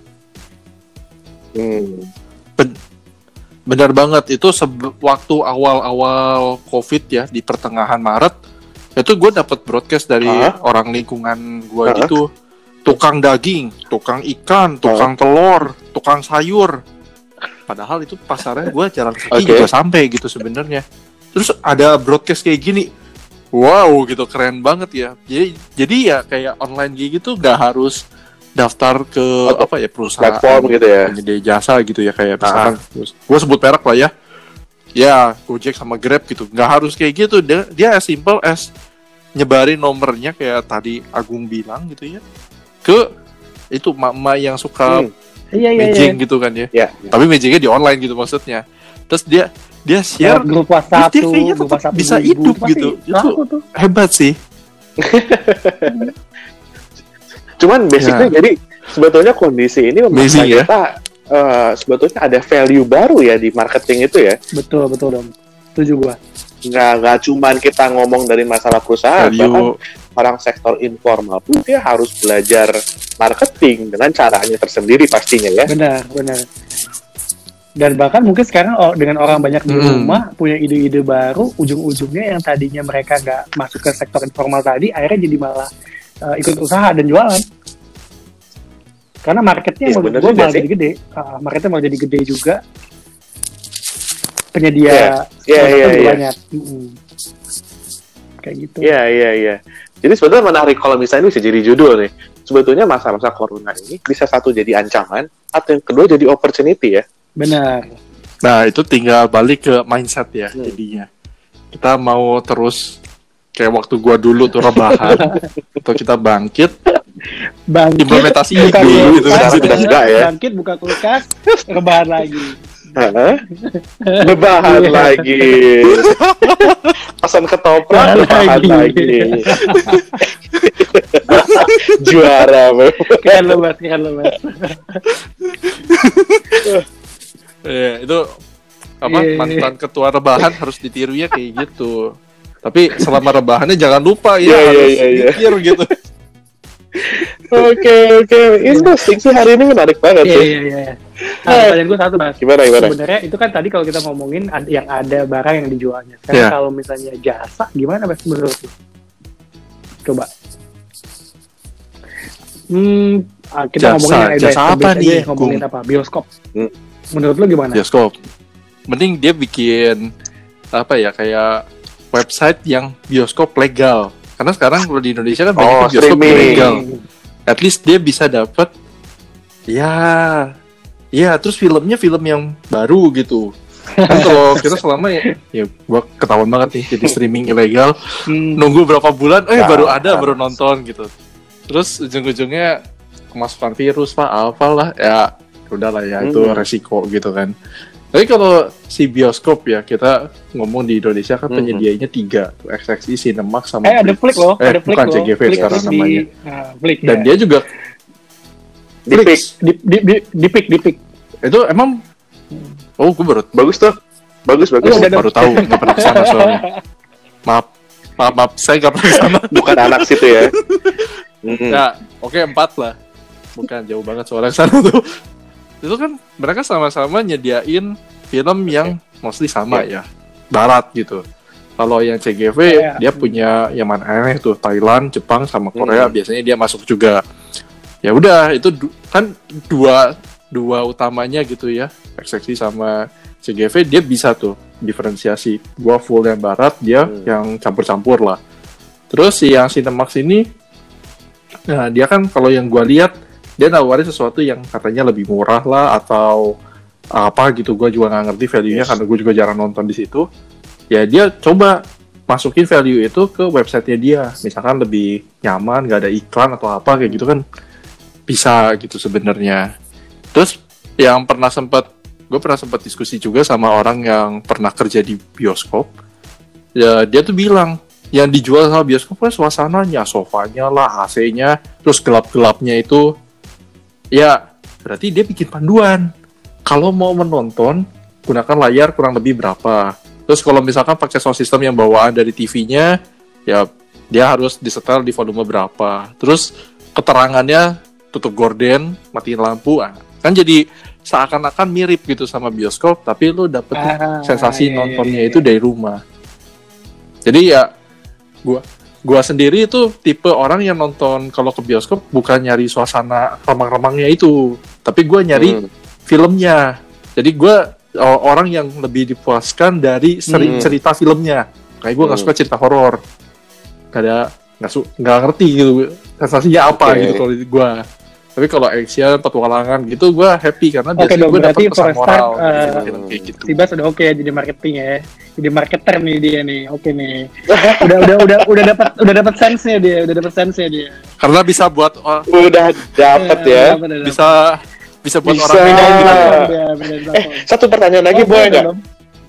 Hmm. benar banget itu waktu awal-awal covid ya di pertengahan Maret itu gue dapat broadcast dari Hah? orang lingkungan gue Hah? gitu tukang daging tukang ikan tukang telur tukang sayur padahal itu pasarnya gue jalan kaki Oke. juga sampai gitu sebenarnya terus ada broadcast kayak gini wow gitu keren banget ya jadi jadi ya kayak online kayak gitu nggak harus daftar ke Atau apa ya perusahaan Platform gitu ya. penyedia jasa gitu ya kayak Ah. misalkan gue sebut merek lah ya ya Gojek sama Grab gitu nggak harus kayak gitu dia, dia as simple as nyebarin nomornya kayak tadi Agung bilang gitu ya ke itu mama yang suka Hmm. iya iya iya gitu kan ya Ya. tapi matchingnya di online gitu maksudnya terus dia dia share Lewat grup WhatsApp dia kayaknya tetap bisa hidup gitu. Itu- tuh hebat sih Cuman basicnya Ya. jadi sebetulnya kondisi ini memaksa ya. kita eh, sebetulnya ada value baru ya di marketing itu ya. betul betul dong setuju gua Nggak nggak cuman kita ngomong dari masalah perusahaan, bahkan value orang sektor informal pun dia harus belajar marketing dengan caranya tersendiri pastinya ya. benar benar dan bahkan mungkin sekarang dengan orang banyak di Hmm. rumah punya ide-ide baru ujung-ujungnya yang tadinya mereka nggak masuk ke sektor informal tadi akhirnya jadi malah uh, ikut usaha dan jualan karena marketnya menurut bener gue malah sih. jadi gede Uh, marketnya malah jadi gede juga penyedia produknya iya, juga iya. banyak Mm-mm. kayak gitu Iya iya iya. Jadi sebetulnya menarik kalau misalnya ini bisa jadi judul nih. Sebetulnya masa-masa corona ini bisa satu jadi ancaman atau yang kedua jadi opportunity ya. benar Nah itu tinggal balik ke mindset ya Hmm. jadinya. Kita mau terus kayak waktu gua dulu tuh rebahan atau kita bangkit bangkit implementasi buka ide kulkas, gitu kan. ya. bangkit buka kulkas rebahan lagi Hah? Lebahan Iya. lagi. Pesan ketoprak lebahan lagi. lagi. Juara keren lo mas keren lo mas Iya, itu apa Iya. mantan ketua rebahan harus ditiru ya kayak gitu. Tapi selama rebahannya jangan lupa ya Iya, iya, harus iya, iya. mikir gitu. Oke oke. Interesting sih hari ini menarik banget iya sih. iya iya nah, pertanyaan gue satu mas Gimana gimana? sebenarnya itu kan tadi kalau kita ngomongin yang ada barang yang dijualnya sekarang Iya. kalau misalnya jasa gimana mas menurut lu coba hmm ah, kita Jasa, ngomongin yang ada jasa apa aja nih, ya, ngomongin apa bioskop Hmm. menurut lu gimana Bioskop. Mending dia bikin apa ya kayak website yang bioskop legal. Karena sekarang kalau di Indonesia kan banyak Oh, bioskop streaming. ilegal. At least dia bisa dapat ya ya terus filmnya film yang baru gitu. Kan kalau kita selama ya, ya gua ketahuan banget nih jadi streaming ilegal Hmm, nunggu berapa bulan eh Nah, baru ada nah. baru nonton gitu terus ujung-ujungnya kemasukan virus pak apalah ya udahlah ya itu Hmm. resiko gitu kan tapi kalau si bioskop ya kita ngomong di Indonesia kan Hmm. penyediaannya tiga tuh XXI Cinemax sama eh ada Flix. flick loh eh, ada flick bukan loh CGV Flick sekarang terus namanya di, nah, flick dan ya. dia juga Di pick. Di di di, di pick di pick itu emang oh gue baru Bagus tuh. Bagus bagus. Oh, baru tahu nggak pernah ke sana soalnya maaf maaf maaf saya nggak pernah ke sana Bukan anak situ ya. Mm-mm. Ya, oke empat lah. Bukan jauh banget soalnya sana tuh. Itu kan mereka sama-sama nyediain film yang mostly sama ya, barat gitu. Kalau yang CGV Iya. dia punya yang mana aneh tuh Thailand, Jepang sama Korea Hmm. biasanya dia masuk juga. ya udah itu du- kan dua dua utamanya gitu ya XXI sama CGV dia bisa tuh diferensiasi gua full yang barat dia Hmm. yang campur-campur lah terus si yang Cinemax ini nah dia kan kalau yang gua lihat dia nawarin sesuatu yang katanya lebih murah lah atau apa gitu. Gua juga nggak ngerti value-nya Yes. karena gue juga jarang nonton di situ. Ya dia coba masukin value itu ke websitenya dia. Misalkan lebih nyaman nggak ada iklan atau apa kayak gitu kan bisa gitu sebenarnya. Terus yang pernah sempat gue pernah sempat diskusi juga sama orang yang pernah kerja di bioskop. Ya dia tuh bilang yang dijual sama bioskop kan suasananya sofanya lah AC-nya terus gelap-gelapnya itu ya. Berarti dia bikin panduan. Kalau mau menonton gunakan layar kurang lebih berapa? Terus kalau misalkan pakai sound system yang bawaan dari TV-nya ya dia harus disetel di volume berapa. Terus keterangannya tutup gorden matiin lampu ah, kan jadi seakan-akan mirip gitu sama bioskop tapi lu dapet Ah, sensasi iya, iya, nontonnya iya. itu dari rumah. Jadi ya gua gua sendiri itu tipe orang yang nonton kalau ke bioskop bukan nyari suasana remang-remangnya itu tapi gua nyari Hmm. filmnya jadi gua orang yang lebih dipuaskan dari seri Hmm. cerita filmnya kayak gua nggak Hmm. suka cerita horor Gak ada nggak su nggak ngerti gitu sensasinya apa Oke. gitu kalau di gua tapi kalau action petualangan gitu gua happy karena Oke biasanya gua dapet pesan start, moral eh, kayak gitu Si Bas udah oke ya jadi marketing ya. Jadi marketer nih dia nih. Oke nih. Udah udah udah udah dapat udah dapat sense-nya dia, udah dapat sense-nya dia. karena bisa buat oh, Udah dapet Iya, ya. dapet, dapet. bisa bisa buat Bisa. orang Bedain beda gitu. bedain Eh, satu pertanyaan lagi Oh, boleh nggak?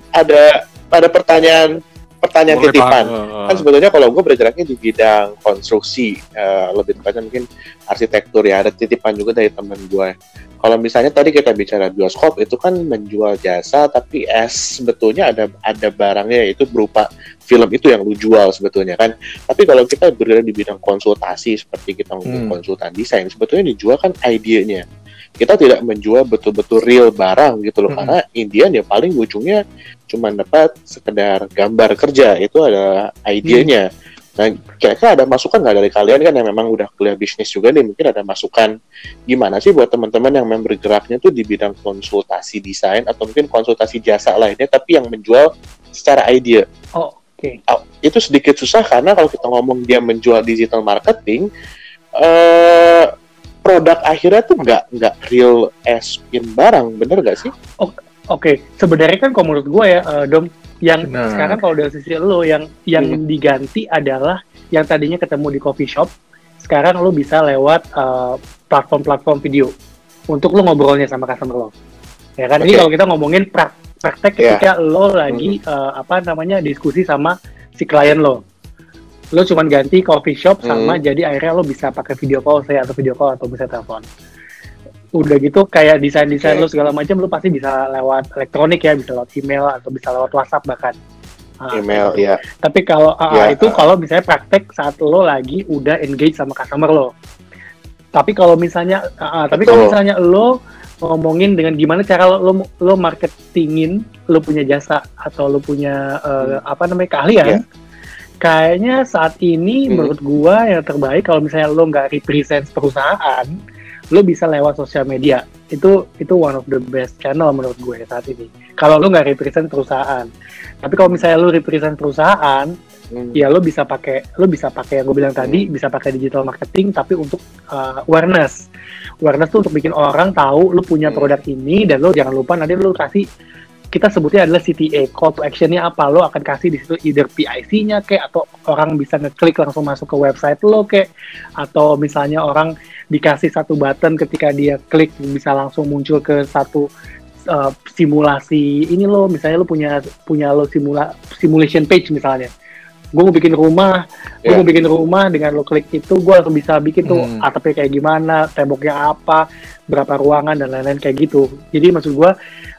Ada ada pertanyaan pertanyaan Boleh titipan. banget. Kan sebetulnya kalau gue bergeraknya di bidang konstruksi, eh, lebih tepatnya mungkin arsitektur ya. Ada titipan juga dari teman gue. Kalau misalnya tadi kita bicara bioskop itu kan menjual jasa, tapi es sebetulnya ada ada barangnya itu berupa film itu yang lu jual sebetulnya kan. Tapi kalau kita bergerak di bidang konsultasi seperti kita ngomong Hmm. konsultan desain, sebetulnya dijual kan idenya. Kita tidak menjual betul-betul real barang gitu loh, Hmm. karena Indian ya paling ujungnya cuma dapat sekedar gambar kerja itu adalah idenya. Nah, kira-kira ada masukan nggak dari kalian kan yang memang udah kuliah bisnis juga nih, mungkin ada masukan gimana sih buat teman-teman yang memang bergeraknya tuh di bidang konsultasi desain atau mungkin konsultasi jasa lainnya, tapi yang menjual secara ide. Oh, oke. Oh, Itu sedikit susah karena kalau kita ngomong dia menjual digital marketing, eh produk akhirnya tuh nggak nggak real as in barang, bener nggak sih? Oke, sebenarnya kan kalau menurut gue ya, eh, Dom, yang Benar. sekarang kalau dari sisi lo yang yang Hmm. diganti adalah yang tadinya ketemu di coffee shop, sekarang lo bisa lewat eh, platform-platform video untuk lo ngobrolnya sama customer lo. Ya kan? Ini Oke. kalau kita ngomongin prak- praktek Iya. ketika lo lagi eh, apa namanya diskusi sama si klien lo. Lo cuman ganti coffee shop sama Hmm. jadi akhirnya lo bisa pakai video call saya atau video call atau bisa telepon udah gitu kayak desain-desain Oke. lo segala macam lo pasti bisa lewat elektronik ya bisa lewat email atau bisa lewat WhatsApp bahkan Ah, Email, ya. tapi kalau ah, Ya, ah, itu ah. kalau misalnya praktek saat lo lagi udah engage sama customer lo tapi kalau misalnya ah, ah, tapi kalau Betul. misalnya lo ngomongin dengan gimana cara lo lo, lo marketingin lo punya jasa atau lo punya eh, apa namanya keahlian Ya. Kayaknya saat ini Hmm. menurut gua yang terbaik kalau misalnya lo nggak represent perusahaan lo bisa lewat sosial media itu itu one of the best channel menurut gue saat ini kalau lo nggak represent perusahaan tapi kalau misalnya lo represent perusahaan Hmm. ya lo bisa pakai lo bisa pakai yang gue bilang tadi bisa pakai digital marketing tapi untuk uh, awareness awareness tuh untuk bikin orang tahu lo punya Hmm. produk ini dan lo jangan lupa nanti lo kasih kita sebutnya adalah CTA call to actionnya apa? Lo akan kasih di situ either PIC-nya kayak atau orang bisa ngeklik langsung masuk ke website lo kayak atau misalnya orang dikasih satu button ketika dia klik bisa langsung muncul ke satu uh, simulasi ini lo. Misalnya lo punya punya lo simula simulation page misalnya gue mau bikin rumah gue Ya. mau bikin rumah dengan lo klik itu gue langsung bisa bikin tuh Hmm. atapnya kayak gimana temboknya apa berapa ruangan dan lain-lain kayak gitu jadi maksud gue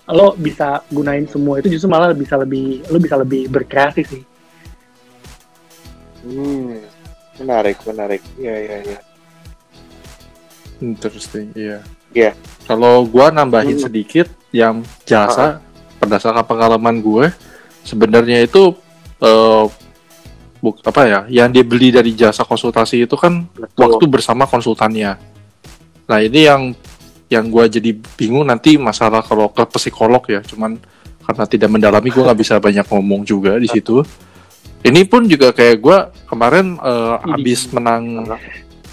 lo bisa gunain semua itu justru malah bisa lebih lo bisa lebih berkreasi sih Hmm. Menarik, menarik. Iya, iya, iya. Interesting, iya. Iya. Kalau gua nambahin Hmm. sedikit yang jasa berdasarkan pengalaman gue, sebenarnya itu eh buk, apa ya? Yang dia beli dari jasa konsultasi itu kan Betul. waktu bersama konsultannya. Nah ini yang yang gue jadi bingung nanti masalah kalau ke psikolog ya, cuman karena tidak mendalami gue nggak bisa banyak ngomong juga di situ. Ini pun juga kayak gue kemarin Ini. abis menang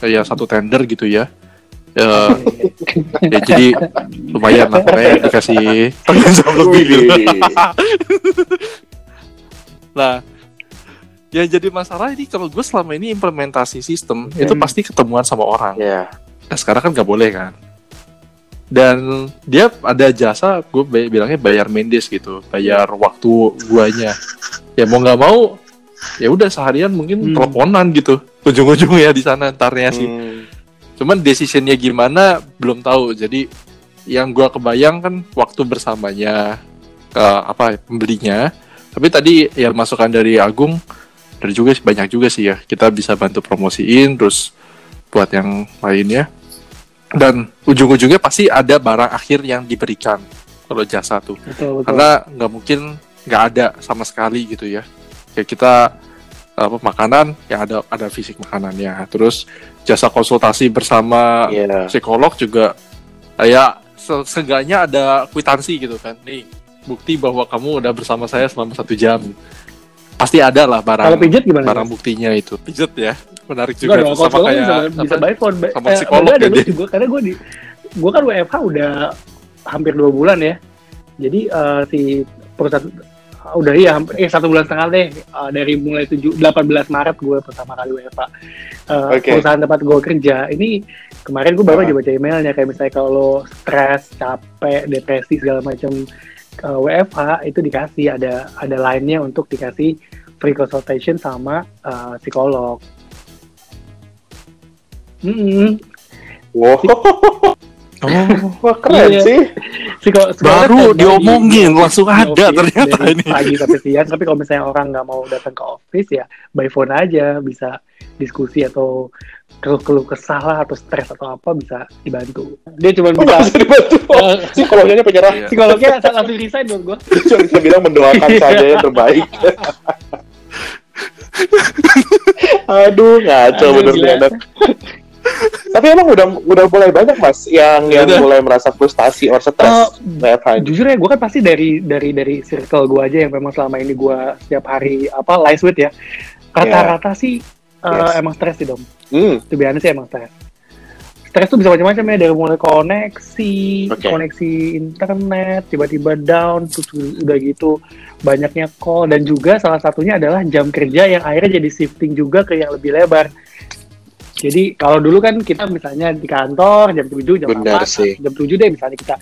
ya satu tender gitu ya. Eh, ya jadi lumayan lah pokoknya dikasih lebih gitu. Nah, yang jadi masalah ini kalau gue selama ini implementasi sistem itu Hmm. pasti ketemuan sama orang. Ya. Nah sekarang kan nggak boleh kan. Dan dia ada jasa, gue bilangnya bayar Mendes gitu, bayar waktu guanya. Ya mau nggak mau, ya udah seharian mungkin Hmm. teleponan gitu, ujung-ujungnya di sana ntarnya sih. Hmm. Cuman decisionnya gimana belum tahu. Jadi yang gua kebayang kan waktu bersamanya eh, apa pembelinya. Tapi tadi yang masukan dari Agung dari juga sih, banyak juga sih ya. Kita bisa bantu promosiin terus buat yang lainnya. Dan ujung-ujungnya pasti ada barang akhir yang diberikan kalau jasa tuh betul betul karena nggak mungkin nggak ada sama sekali gitu ya kayak kita apa makanan ya ada ada fisik makanannya terus jasa konsultasi bersama Iya. psikolog juga ya se- seenggaknya ada kwitansi gitu kan nih bukti bahwa kamu udah bersama saya selama satu jam pasti ada lah kalau barang pijat gimana barang buktinya itu pijet ya menarik juga dong, kalau sama kayak bisa, bisa by phone. By, sama eh, psikolog ada ya lucu dia. gue karena gue di gue kan WFH udah hampir dua bulan ya. Jadi eh, si perusahaan udah iya hampir- eh satu bulan setengah deh Eh, dari mulai 7 18 Maret gue pertama kali WFH. Eh, Oke. Perusahaan tempat gue kerja ini kemarin gue baru Ah. aja baca emailnya kayak misalnya kalau stres, capek, depresi segala macam eh, WFH itu dikasih ada ada lainnya untuk dikasih free consultation sama eh, psikolog. Mm-mm. Wow. oh Wah keren Iya. sih. Psiko- baru kan diomongin di- langsung ada office ternyata ini pagi sampai siang tapi kalau misalnya orang nggak mau datang ke office ya by phone aja bisa diskusi atau keluh-keluh kesah lah atau stres atau apa bisa dibantu dia cuma Oh, bisa bisa dibantu. eh, Psikolognya penyerah. Iya. psikolognya langsung resign buat gue Cuma bisa bilang mendoakan saja yang terbaik. Aduh, ngaco bener anak. Tapi emang udah udah mulai banyak mas yang yang Udah. mulai merasa frustasi or Oh, stres WFH ini. jujur ya gue kan pasti dari dari dari circle gue aja yang memang selama ini gue setiap hari apa live with ya rata-rata sih uh, Yes. emang stres sih dong Hmm, biasanya sih emang stres stres tuh bisa macam-macam ya dari mulai koneksi Oke. koneksi internet tiba-tiba down terus udah gitu banyaknya call dan juga salah satunya adalah jam kerja yang akhirnya jadi shifting juga ke yang lebih lebar jadi kalau dulu kan kita misalnya di kantor jam 7 jam Benar 8 sih. jam 7 deh misalnya kita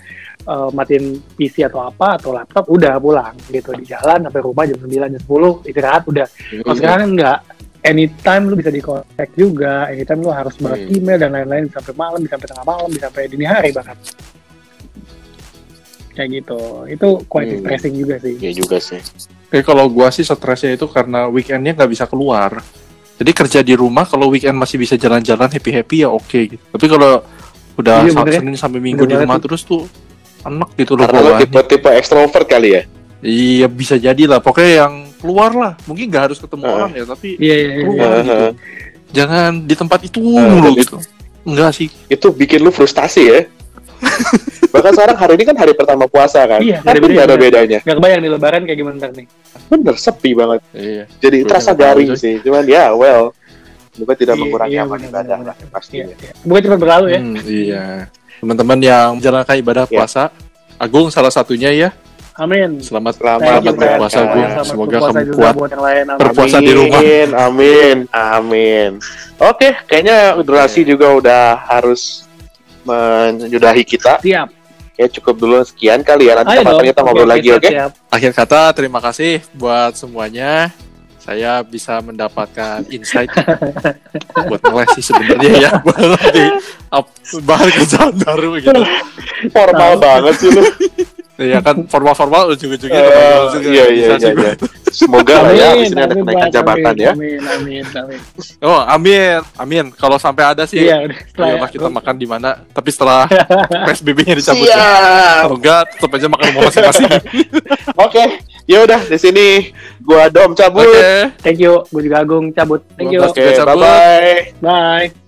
uh, matiin PC atau apa atau laptop udah pulang gitu di jalan sampai rumah jam 9 jam 10 istirahat udah Hmm. kalau sekarang kan enggak anytime lu bisa di contact juga anytime lu harus balas Hmm. email dan lain-lain bisa sampai malam bisa sampai tengah malam bisa sampai dini hari bahkan kayak gitu itu quite Hmm. stressing juga sih Iya juga sih. Kayak kalau gua sih stresnya itu karena weekendnya nggak bisa keluar. Jadi kerja di rumah kalau weekend masih bisa jalan-jalan happy happy ya oke gitu. Tapi kalau udah Iya, ya. Senin sampai Minggu Bener di rumah terus tuh enak gitu loh Karena lo tipe-tipe ekstrovert kali ya. Iya bisa jadi lah. Pokoknya yang keluar lah. Mungkin nggak harus ketemu Heeh. orang ya, tapi iya iya iya keluar Heeh. gitu. Jangan di tempat itu mulu dan gitu. Enggak sih. Itu bikin lu frustasi ya. Bahkan sekarang hari ini kan hari pertama puasa kan. Iya, Tapi ada nggak ada bedanya. nggak kebayang nih lebaran kayak gimana ntar nih Bener, sepi banget. Iya. Jadi Gue terasa garing aja. sih. Cuman ya, well. Semoga tidak Iya, mengurangi iya, amal ibadah lah pastinya. iya, iya. bukan cuma berlalu ya Hmm, iya. Teman-teman yang menjalankan ibadah Ya. puasa, Agung salah satunya ya. Amin Selamat Selamat berpuasa. Selamat Semoga kamu kuat. buat yang lain amin. Berpuasa di rumah. Amin, amin, amin. Oke, kayaknya durasi juga udah harus menyudahi kita. siap Ya cukup dulu sekian kali ya. Nanti kita ngobrol lagi, oke? siap. Akhir kata terima kasih buat semuanya. Saya bisa mendapatkan insight buat ngeles sih sebenarnya ya buat nanti up- bahan kerjaan baru gitu. Formal banget sih lu. Ya kan formal-formal ujung-ujungnya juga iya, iya, iya, iya. Semoga lah ya, Amin, di sini ada kenaikan jabatan Amin, ya. Amin, amin, amin. Oh, amin. Amin. Kalau sampai ada sih Iya, ayolah kita makan di mana. Tapi setelah PSBB-nya dicabut ya. Kalau enggak, tetap aja makan rumah masing-masing. Oke, ya udah di sini gua Dom cabut. Oke. Thank you, gue juga Agung cabut. Thank you. Oke, cabut. bye bye. Bye.